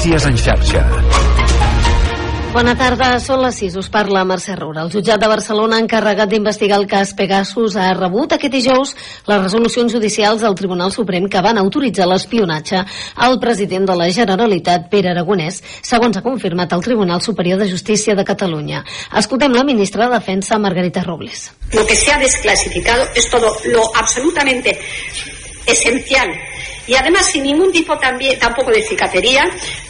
Notícies en xarxa. Bona tarda, són les 6, us parla Mercè Roura. El jutjat de Barcelona encarregat d'investigar el cas Pegasus ha rebut aquest dijous les resolucions judicials del Tribunal Suprem que van autoritzar l'espionatge al president de la Generalitat, Pere Aragonès, segons ha confirmat el Tribunal Superior de Justícia de Catalunya. Escoltem la ministra de Defensa, Margarita Robles. Lo que se ha desclasificado es todo lo absolutamente esencial y además sin ningún tipo también tampoco de cicatería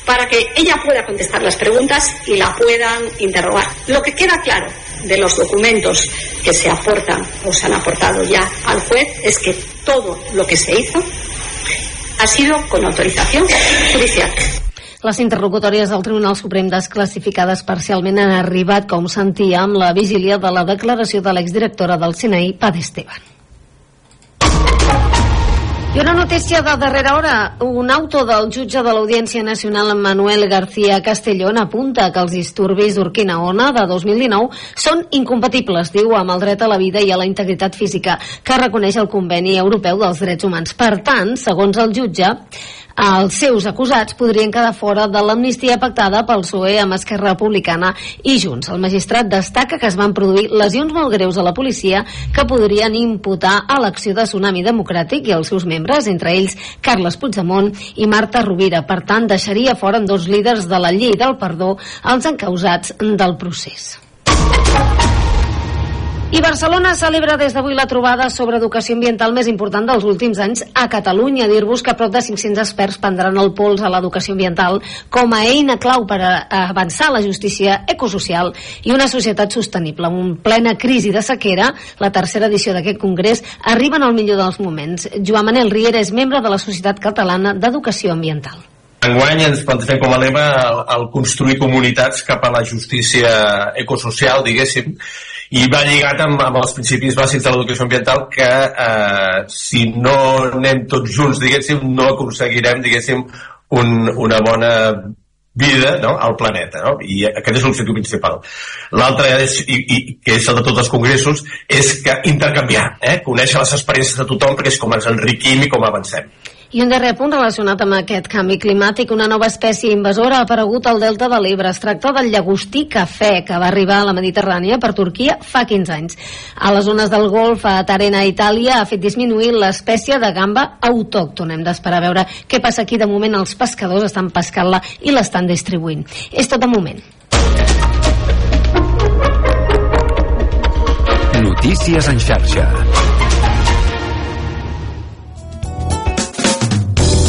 para que ella pueda contestar las preguntas y la puedan interrogar. Lo que queda claro de los documentos que se aportan o se han aportado ya al juez es que todo lo que se hizo ha sido con autorización judicial. Les interlocutòries del Tribunal Suprem desclassificades parcialment han arribat, com sentia, amb la vigília de la declaració de l'exdirectora del CNI, Pad Esteban. I una notícia de darrera hora. Un auto del jutge de l'Audiència Nacional Manuel García Castellón apunta que els disturbis d'Urquinaona de 2019 són incompatibles, diu, amb el dret a la vida i a la integritat física que reconeix el Conveni Europeu dels Drets Humans. Per tant, segons el jutge, els seus acusats podrien quedar fora de l'amnistia pactada pel PSOE amb Esquerra Republicana i Junts. El magistrat destaca que es van produir lesions molt greus a la policia que podrien imputar a l'acció de Tsunami Democràtic i els seus membres, entre ells Carles Puigdemont i Marta Rovira. Per tant, deixaria fora dos líders de la llei del perdó els encausats del procés. I Barcelona celebra des d'avui la trobada sobre educació ambiental més important dels últims anys a Catalunya. Dir-vos que prop de 500 experts prendran el pols a l'educació ambiental com a eina clau per avançar la justícia ecosocial i una societat sostenible. En plena crisi de sequera, la tercera edició d'aquest congrés arriba en el millor dels moments. Joan Manel Riera és membre de la Societat Catalana d'Educació Ambiental. Enguany ens plantegem com a lema el, el construir comunitats cap a la justícia ecosocial, diguéssim, i va lligat amb, amb els principis bàsics de l'educació ambiental que eh, si no anem tots junts, diguéssim, no aconseguirem, diguéssim, un, una bona vida no? al planeta no? i aquest és l'objectiu principal l'altre i, i, que és el de tots els congressos és que intercanviar eh? conèixer les experiències de tothom perquè és com ens enriquim i com avancem i un darrer punt relacionat amb aquest canvi climàtic, una nova espècie invasora ha aparegut al delta de l'Ebre. Es tracta del llagostí cafè, que va arribar a la Mediterrània per Turquia fa 15 anys. A les zones del Golf, a Tarena, Itàlia, ha fet disminuir l'espècie de gamba autòctona. Hem d'esperar a veure què passa aquí. De moment els pescadors estan pescant-la i l'estan distribuint. És tot de moment. Notícies en xarxa.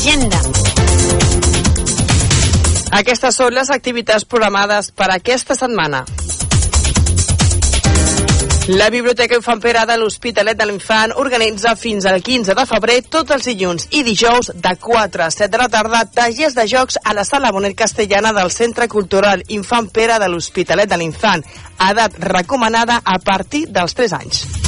L'agenda. Aquestes són les activitats programades per aquesta setmana. La Biblioteca Infant Pere de l'Hospitalet de l'Infant organitza fins al 15 de febrer tots els dilluns i dijous de 4 a 7 de la tarda tallers de jocs a la Sala Bonet Castellana del Centre Cultural Infant Pere de l'Hospitalet de l'Infant, edat recomanada a partir dels 3 anys.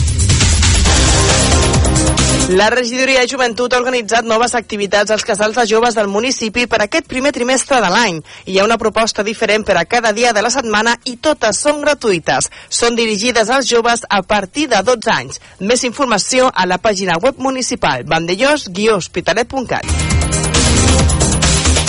La regidoria de joventut ha organitzat noves activitats als casals de joves del municipi per aquest primer trimestre de l'any. Hi ha una proposta diferent per a cada dia de la setmana i totes són gratuïtes. Són dirigides als joves a partir de 12 anys. Més informació a la pàgina web municipal vandellós-hospitalet.cat.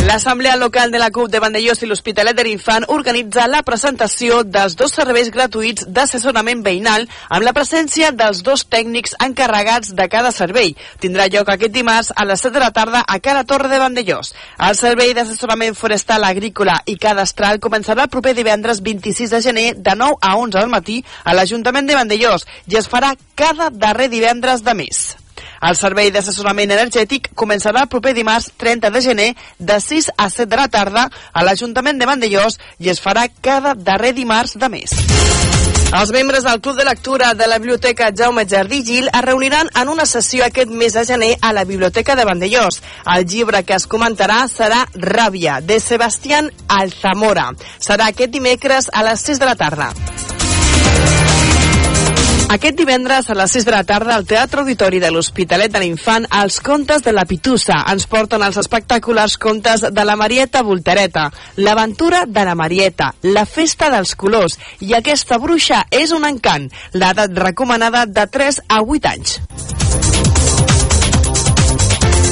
L'Assemblea Local de la CUP de Vandellós i l'Hospitalet de l'Infant organitza la presentació dels dos serveis gratuïts d'assessorament veïnal amb la presència dels dos tècnics encarregats de cada servei. Tindrà lloc aquest dimarts a les 7 de la tarda a Cara Torre de Vandellós. El servei d'assessorament forestal, agrícola i cadastral començarà el proper divendres 26 de gener de 9 a 11 del matí a l'Ajuntament de Vandellós i es farà cada darrer divendres de mes. El servei d'assessorament energètic començarà el proper dimarts 30 de gener de 6 a 7 de la tarda a l'Ajuntament de Vandellós i es farà cada darrer dimarts de mes. Els membres del Club de Lectura de la Biblioteca Jaume Jardí Gil es reuniran en una sessió aquest mes de gener a la Biblioteca de Vandellós. El llibre que es comentarà serà Ràbia, de Sebastián Alzamora. Serà aquest dimecres a les 6 de la tarda. Aquest divendres a les 6 de la tarda al Teatre Auditori de l'Hospitalet de l'Infant els contes de la Pitussa ens porten els espectaculars contes de la Marieta Voltereta, l'aventura de la Marieta, la festa dels colors i aquesta bruixa és un encant, l'edat recomanada de 3 a 8 anys.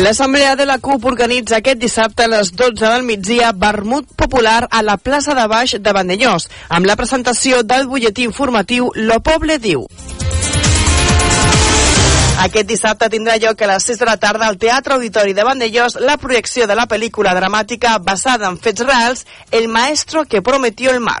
L'Assemblea de la CUP organitza aquest dissabte a les 12 del migdia vermut popular a la plaça de Baix de Vandellós, amb la presentació del butlletí informatiu Lo Poble Diu. Aquest dissabte tindrà lloc a les 6 de la tarda al Teatre Auditori de Vandellós la projecció de la pel·lícula dramàtica basada en fets reals El maestro que prometió el mar.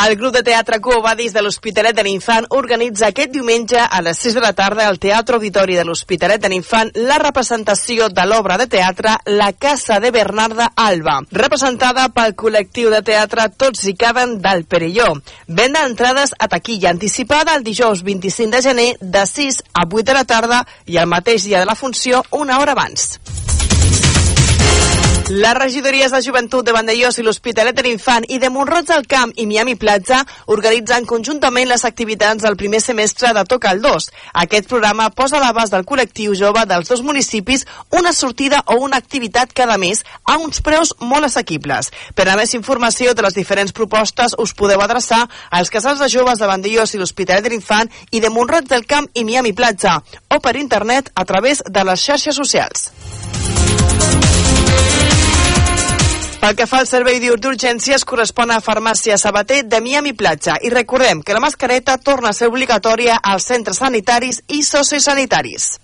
El grup de teatre Cuobadis de l'Hospitalet de l'Infant organitza aquest diumenge a les 6 de la tarda al Teatre Auditori de l'Hospitalet de l'Infant la representació de l'obra de teatre La Casa de Bernarda Alba, representada pel col·lectiu de teatre Tots i Caben del Perelló. Venda entrades a taquilla anticipada el dijous 25 de gener de 6 a 8 de la tarda i el mateix dia de la funció una hora abans. Les regidories de joventut de Vandellós i l'Hospitalet de l'Infant i de Montroig del Camp i Miami Platja organitzen conjuntament les activitats del primer semestre de Toca el 2. Aquest programa posa a l'abast del col·lectiu jove dels dos municipis una sortida o una activitat cada mes a uns preus molt assequibles. Per a més informació de les diferents propostes us podeu adreçar als casals de joves de Vandellós i l'Hospitalet de l'Infant i de Montroig del Camp i Miami Platja o per internet a través de les xarxes socials. Pel que fa al servei d'urgències, correspon a Farmàcia Sabater de Miami Platja. I recordem que la mascareta torna a ser obligatòria als centres sanitaris i sociosanitaris.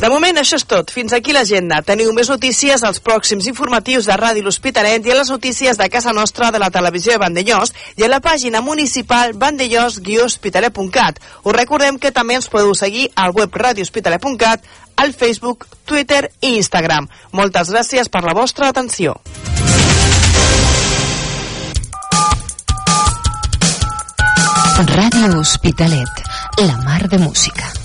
De moment, això és tot. Fins aquí l'agenda. Teniu més notícies als pròxims informatius de Ràdio L'Hospitalet i a les notícies de casa nostra de la televisió de Vandellós i a la pàgina municipal vandellós-hospitalet.cat. Us recordem que també ens podeu seguir al web radiohospitalet.cat, al Facebook, Twitter i Instagram. Moltes gràcies per la vostra atenció. Ràdio Hospitalet, la mar de música.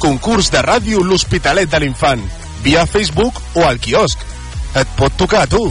Concurs de ràdio L'Hospitalet de l'Infant, via Facebook o al quiosc. Et pot tocar a tu.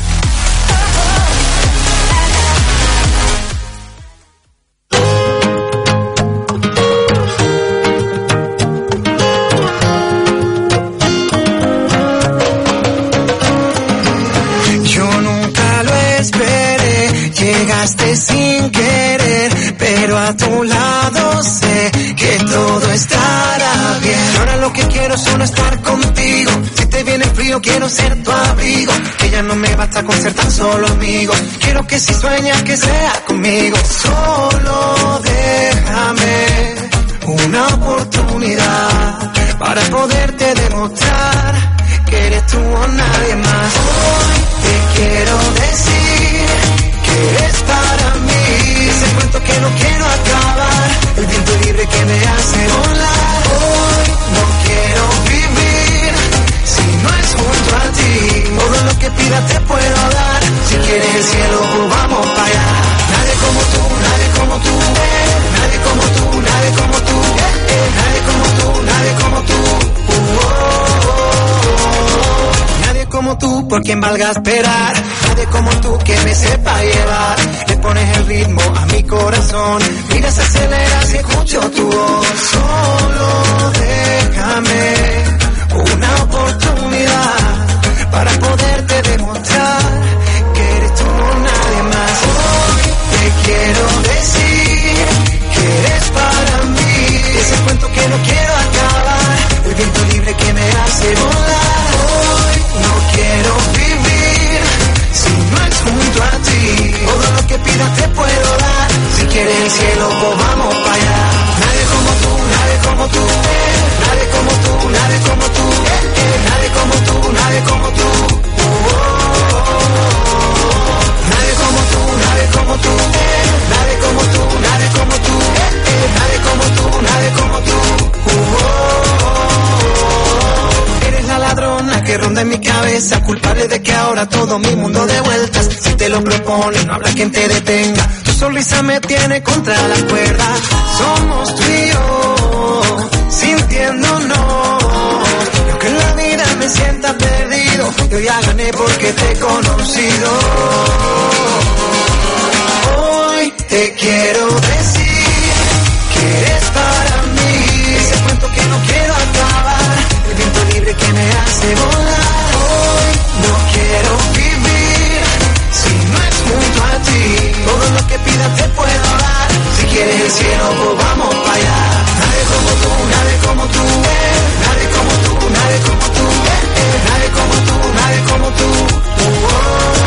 Ser tu abrigo. Que ya no me basta con ser tan solo amigo. Quiero que si sueñas que sea conmigo. Solo déjame una oportunidad para poderte demostrar que eres tú o nadie más. Hoy te quiero decir que eres para mí. Ese cuento que no quiero Pidas te puedo dar. Si quieres el cielo, pues vamos para allá. Nadie como tú, nadie como tú, eh. nadie como tú, nadie como tú, eh, eh. nadie como tú, nadie como tú. Nadie como tú, por quien valga esperar. Nadie como tú que me sepa llevar. Le pones el ritmo a mi corazón. Mira, se acelera si escucho tu voz. Solo déjame una oportunidad para poderte demostrar que eres tú nadie más. Hoy te quiero decir que eres para mí. Ese cuento que no quiero acabar, el viento libre que me hace volar. Hoy no quiero vivir si no es junto a ti. Todo lo que pidas te puedo dar. Si quieres el cielo, vamos cabeza, culpable de que ahora todo mi mundo de vueltas. Si te lo propones, no habrá quien te detenga. Tu sonrisa me tiene contra la cuerda. Somos tú y yo, sintiéndonos. Y aunque en la vida me sienta perdido, yo ya gané porque te he conocido. Hoy te quiero decir que eres para mí. Ese cuento que no quiero que me hace volar. Hoy no quiero vivir si no es junto a ti. Todo lo que pidas te puedo dar. Si quieres el cielo, pues vamos para allá. Nadie como tú, nadie como tú, eh. nadie como tú, nadie como tú, eh, eh. nadie como tú, nadie como tú. Oh, oh.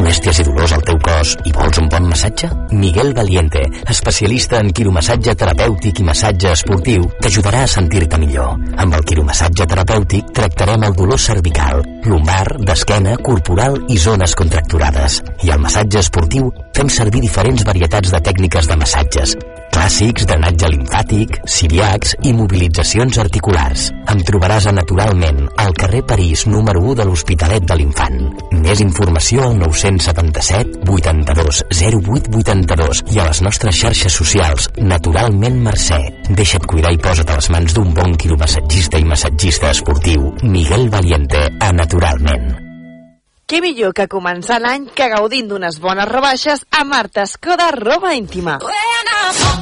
Molèsties i dolors al teu cos i vols un bon massatge? Miguel Valiente, especialista en quiromassatge terapèutic i massatge esportiu, t'ajudarà a sentir-te millor. Amb el quiromassatge terapèutic tractarem el dolor cervical, lumbar, d'esquena, corporal i zones contracturades. I al massatge esportiu fem servir diferents varietats de tècniques de massatges, clàssics, drenatge limfàtic, ciliacs i mobilitzacions articulars. Em trobaràs a Naturalment, al carrer París, número 1 de l'Hospitalet de l'Infant. Més informació al 977 82 08 82 i a les nostres xarxes socials Naturalment Mercè. Deixa't cuidar i posa't a les mans d'un bon quiromassatgista i massatgista esportiu. Miguel Valiente, a Naturalment. Què millor que començar l'any que gaudint d'unes bones rebaixes a Marta Escoda Roba Íntima.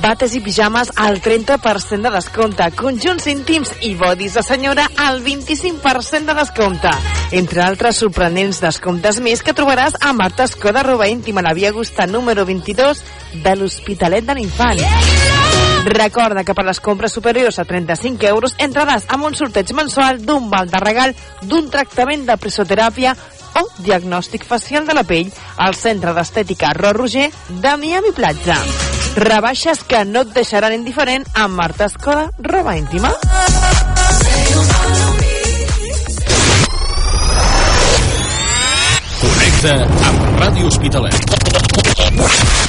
Bates i pijames al 30% de descompte, conjunts íntims i bodis de senyora al 25% de descompte. Entre altres sorprenents descomptes més que trobaràs a Marta Escoda Roba Íntima, la via Augusta número 22 de l'Hospitalet de l'Infant. Recorda que per les compres superiors a 35 euros entraràs amb un sorteig mensual d'un val de regal d'un tractament de presoteràpia o diagnòstic facial de la pell al Centre d'Estètica Ro Roger de Miami Platja. Rebaixes que no et deixaran indiferent amb Marta Escoda, roba íntima. Connecta amb Ràdio Hospitalet.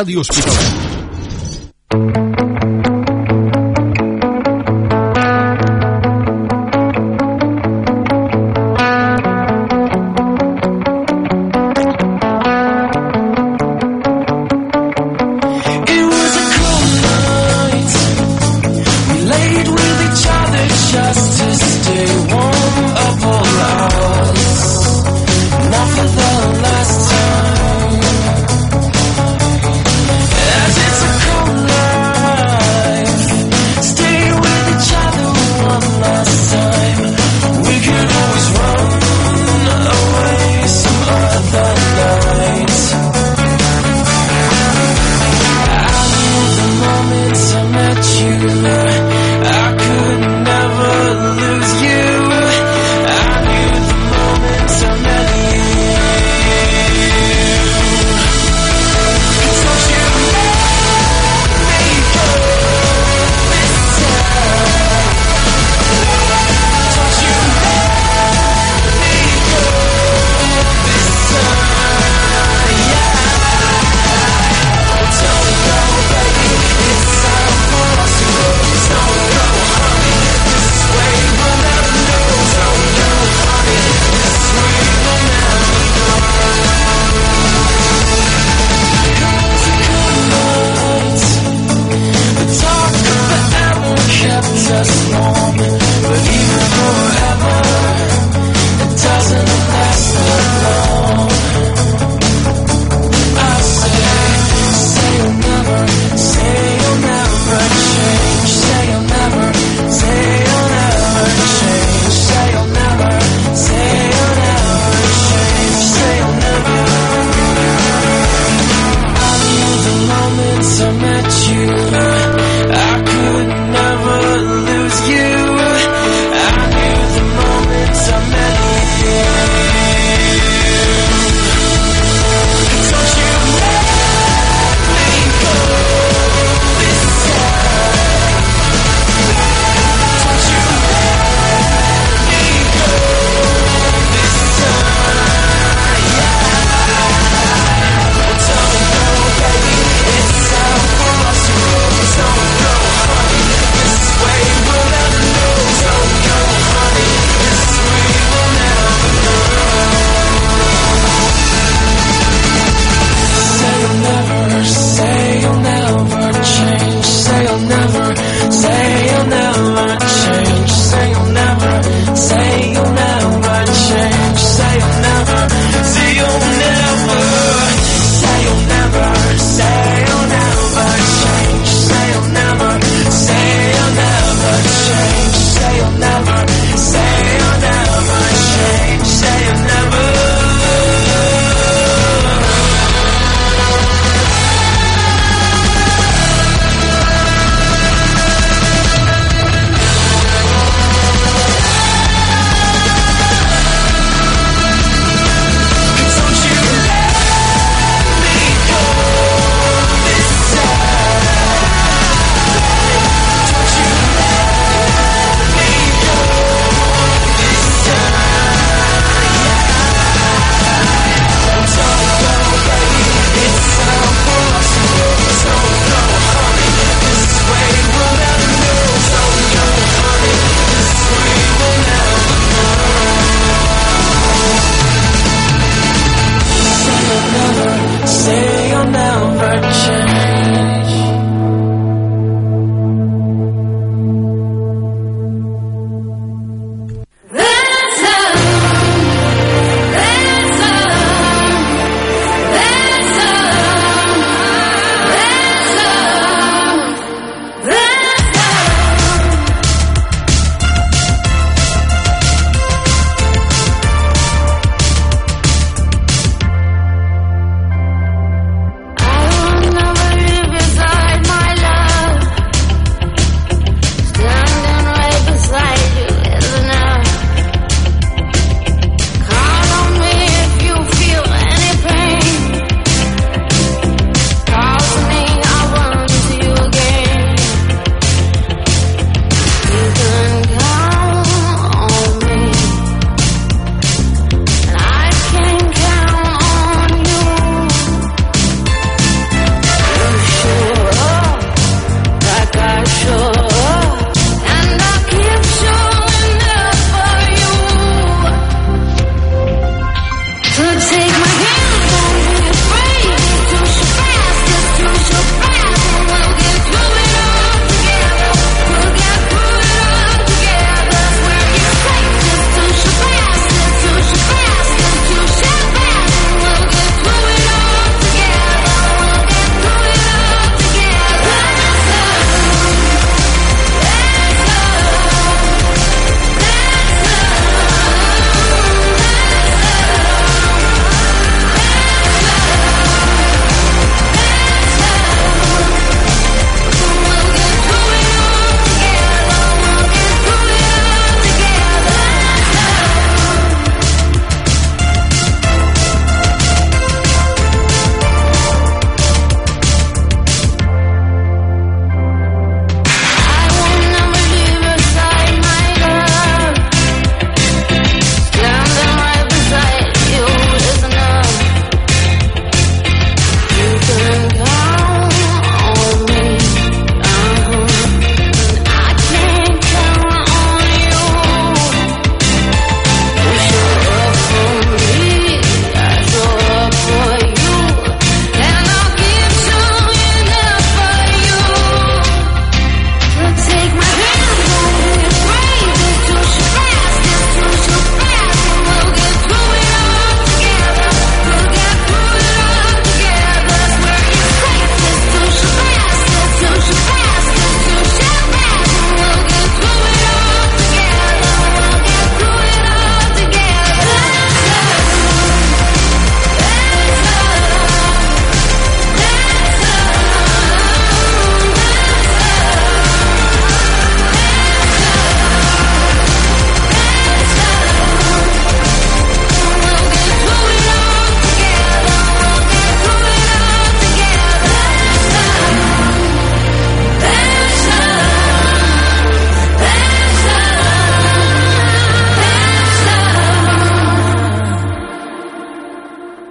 Amb Ràdio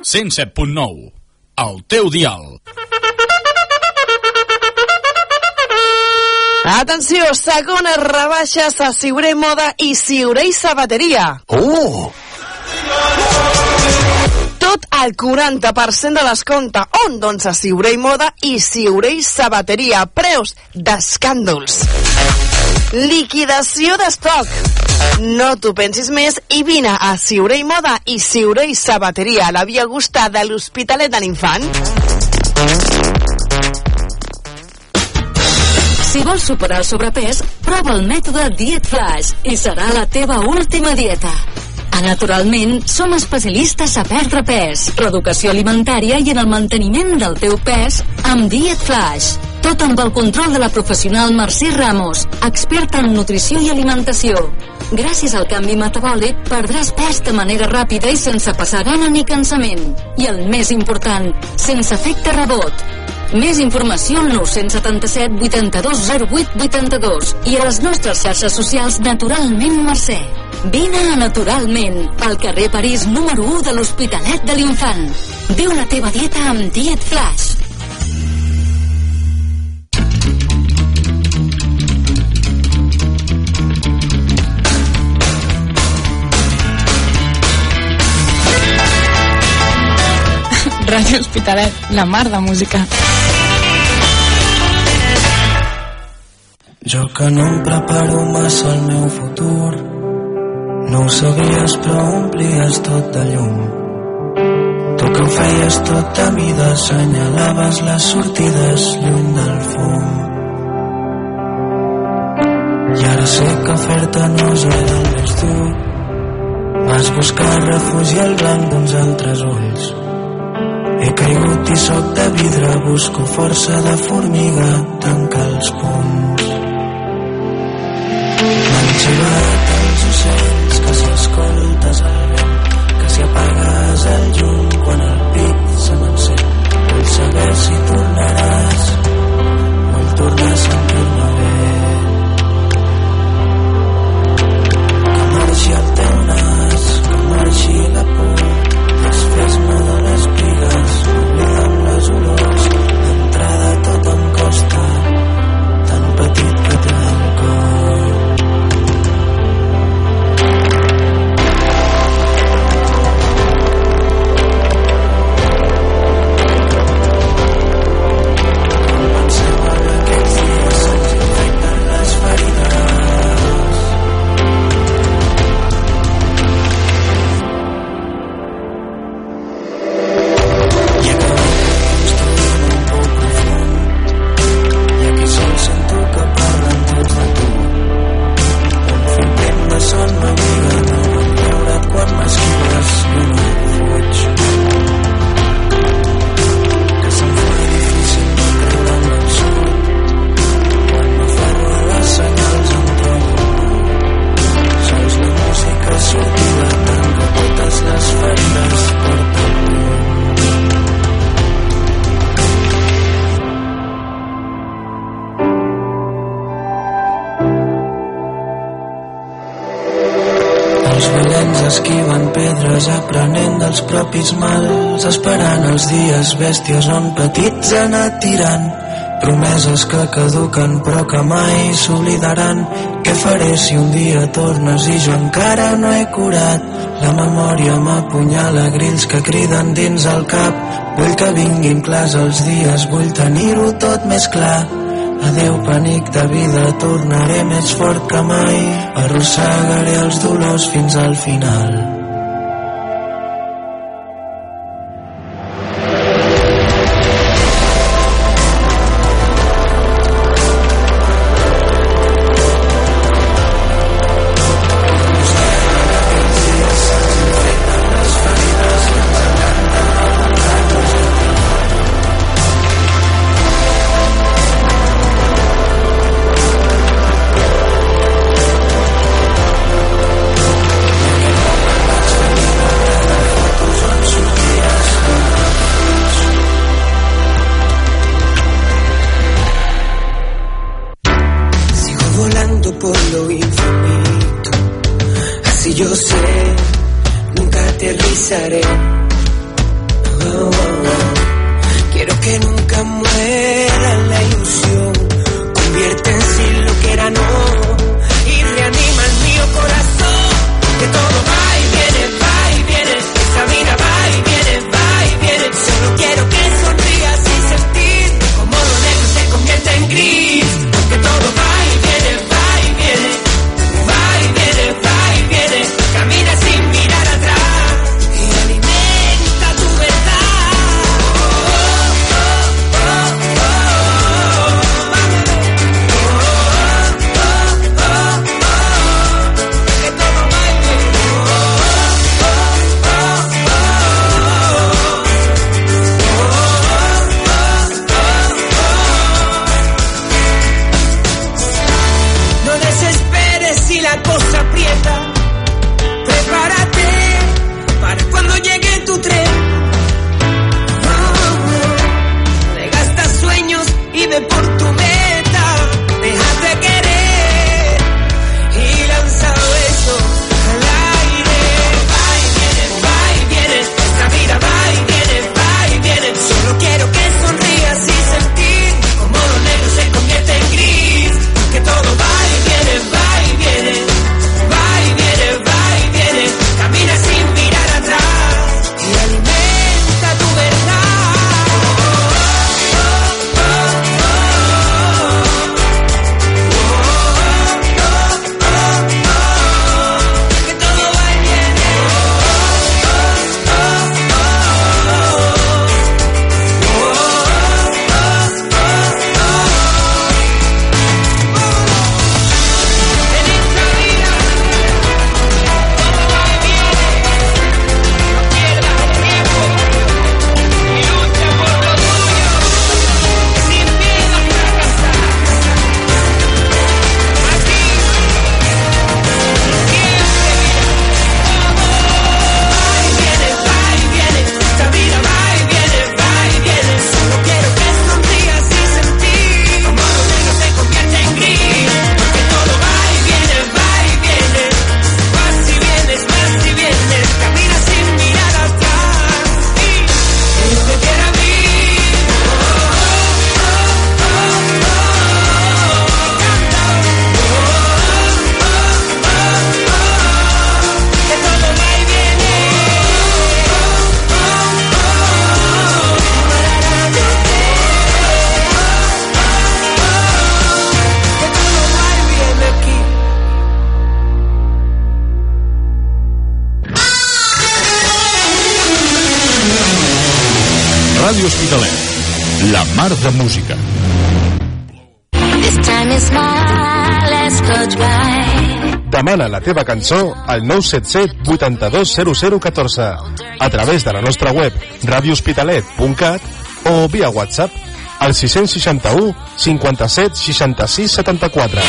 107.9. El teu dial. Atenció, segones rebaixes a Siurei Moda i Siurei Sabateria. Oh! Tot el 40% de descompte. On? Doncs a Siurei Moda i Siurei Sabateria. Preus d'escàndols. Liquidació d'estoc. No t'ho pensis més i vine a Siurei Moda i Siurei Sabateria a la Via Augusta de l'Hospitalet de l'Infant. Si vols superar el sobrepès, prova el mètode Diet Flash i serà la teva última dieta. A Naturalment, som especialistes a perdre pes, reeducació alimentària i en el manteniment del teu pes amb Diet Flash. Tot amb el control de la professional Mercè Ramos, experta en nutrició i alimentació. Gràcies al canvi metabòlic, perdràs pes de manera ràpida i sense passar gana ni cansament. I el més important, sense efecte rebot. Més informació al 977 82 08 82 i a les nostres xarxes socials Naturalment Mercè. Vine a Naturalment, al carrer París número 1 de l'Hospitalet de l'Infant. Viu la teva dieta amb Diet Flash. Ràdio Hospitalet, la mar de música. Jo que no em preparo massa al meu futur No ho sabies però omplies tot de llum. Tu que ho feies tot a mida Assenyalaves les sortides lluny del fum. I ara sé que fer-te no era el més dur. Vas buscar refugi al blanc d'uns altres ulls he caigut i sóc de vidre, busco força de formiga, tanca els punts. M'han xivat els ocells que si escoltes el vent, que si apagues el llum quan el pit se m'encén. Vull saber si tornaràs, vull tornar a sentir-me mals esperant els dies bèsties on petits han anat tirant promeses que caduquen però que mai s'oblidaran. Què faré si un dia tornes i jo encara no he curat? La memòria m'apunyala grills que criden dins el cap. Vull que vinguin clars els dies vull tenir-ho tot més clar. Adeu pànic de vida, tornaré més fort que mai, arrossegaré els dolors fins al final. teva cançó al 977-820014 a través de la nostra web radiohospitalet.cat o via WhatsApp al 661 57 66 74.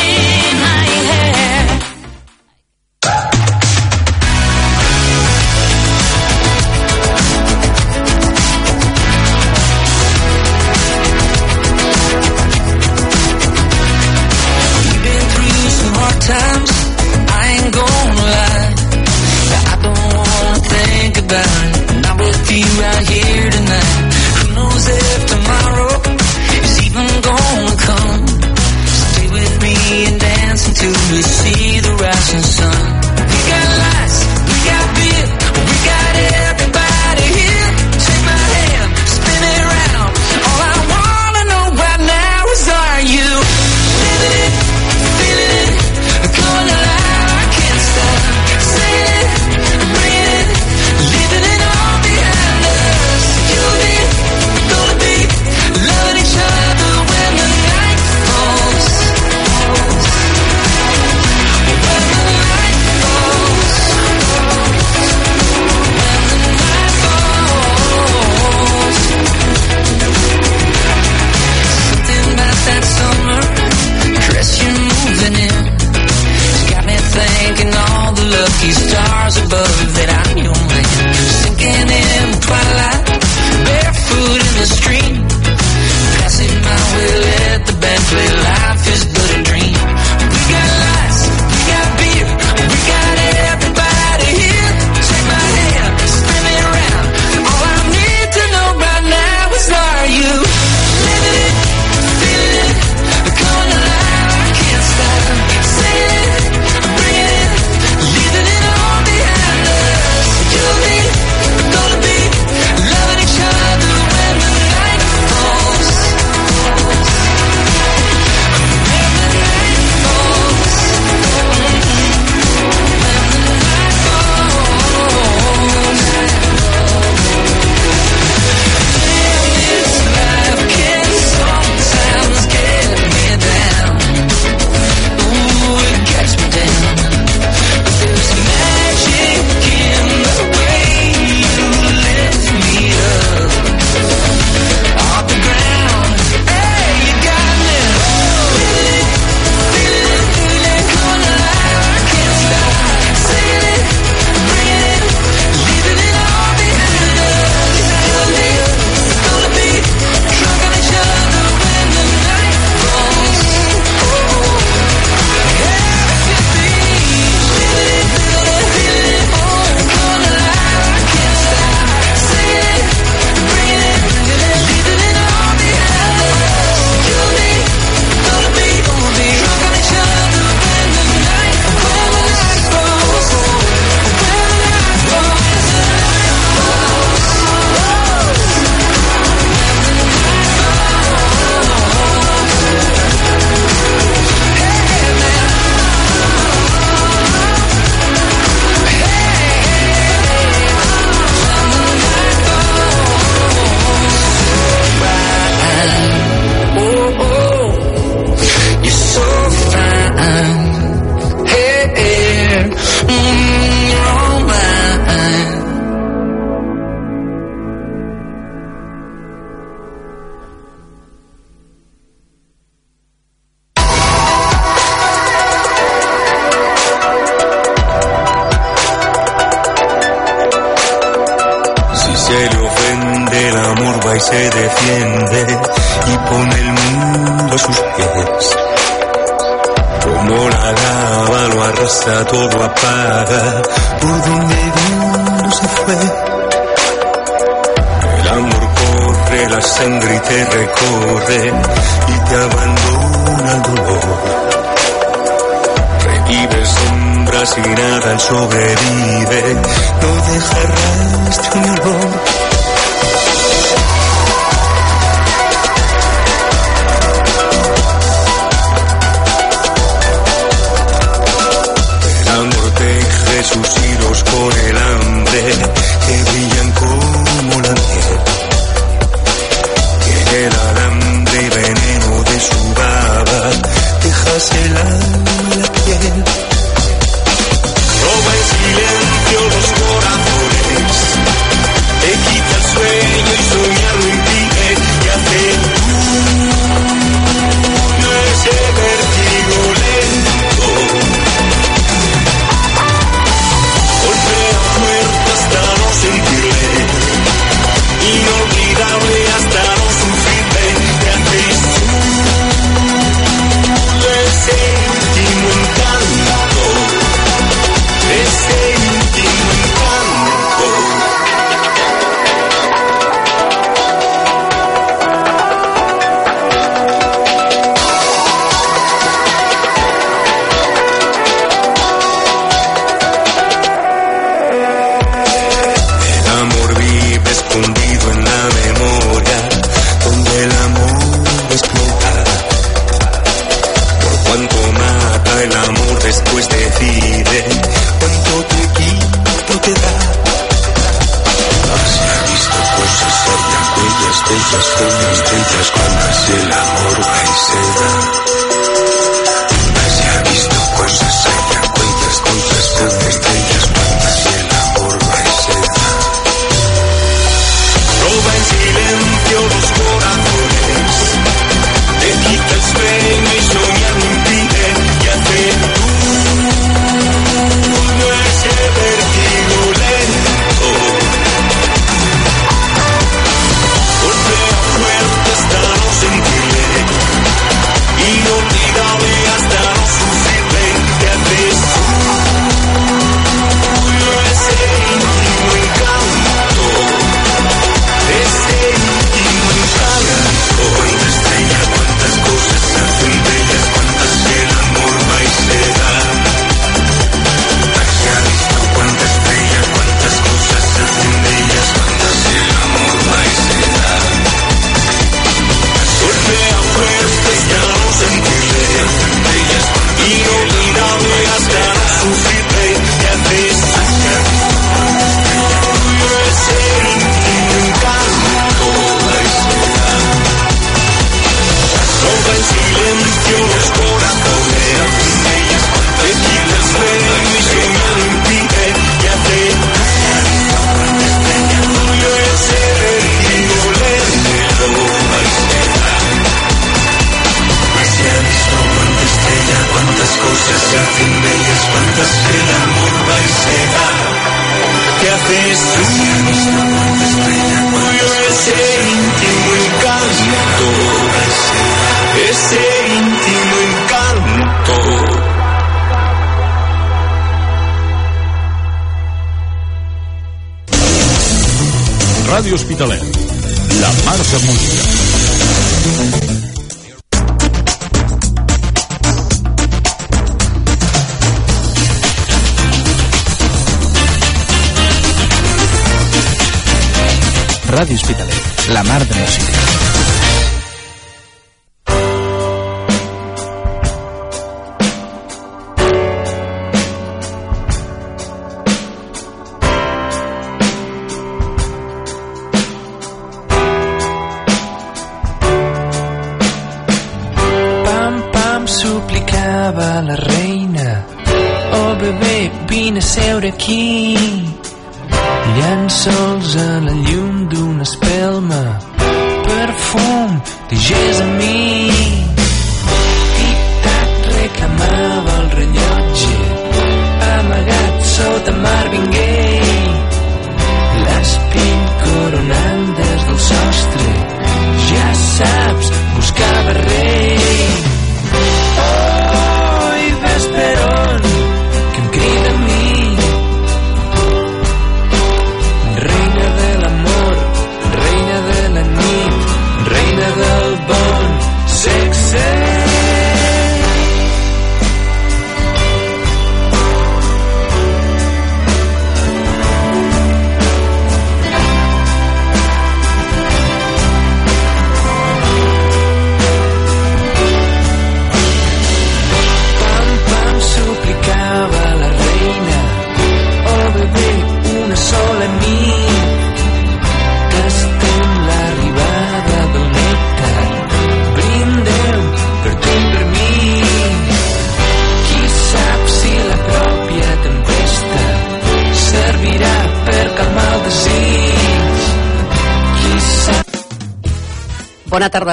La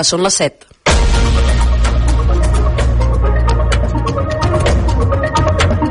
són les 7.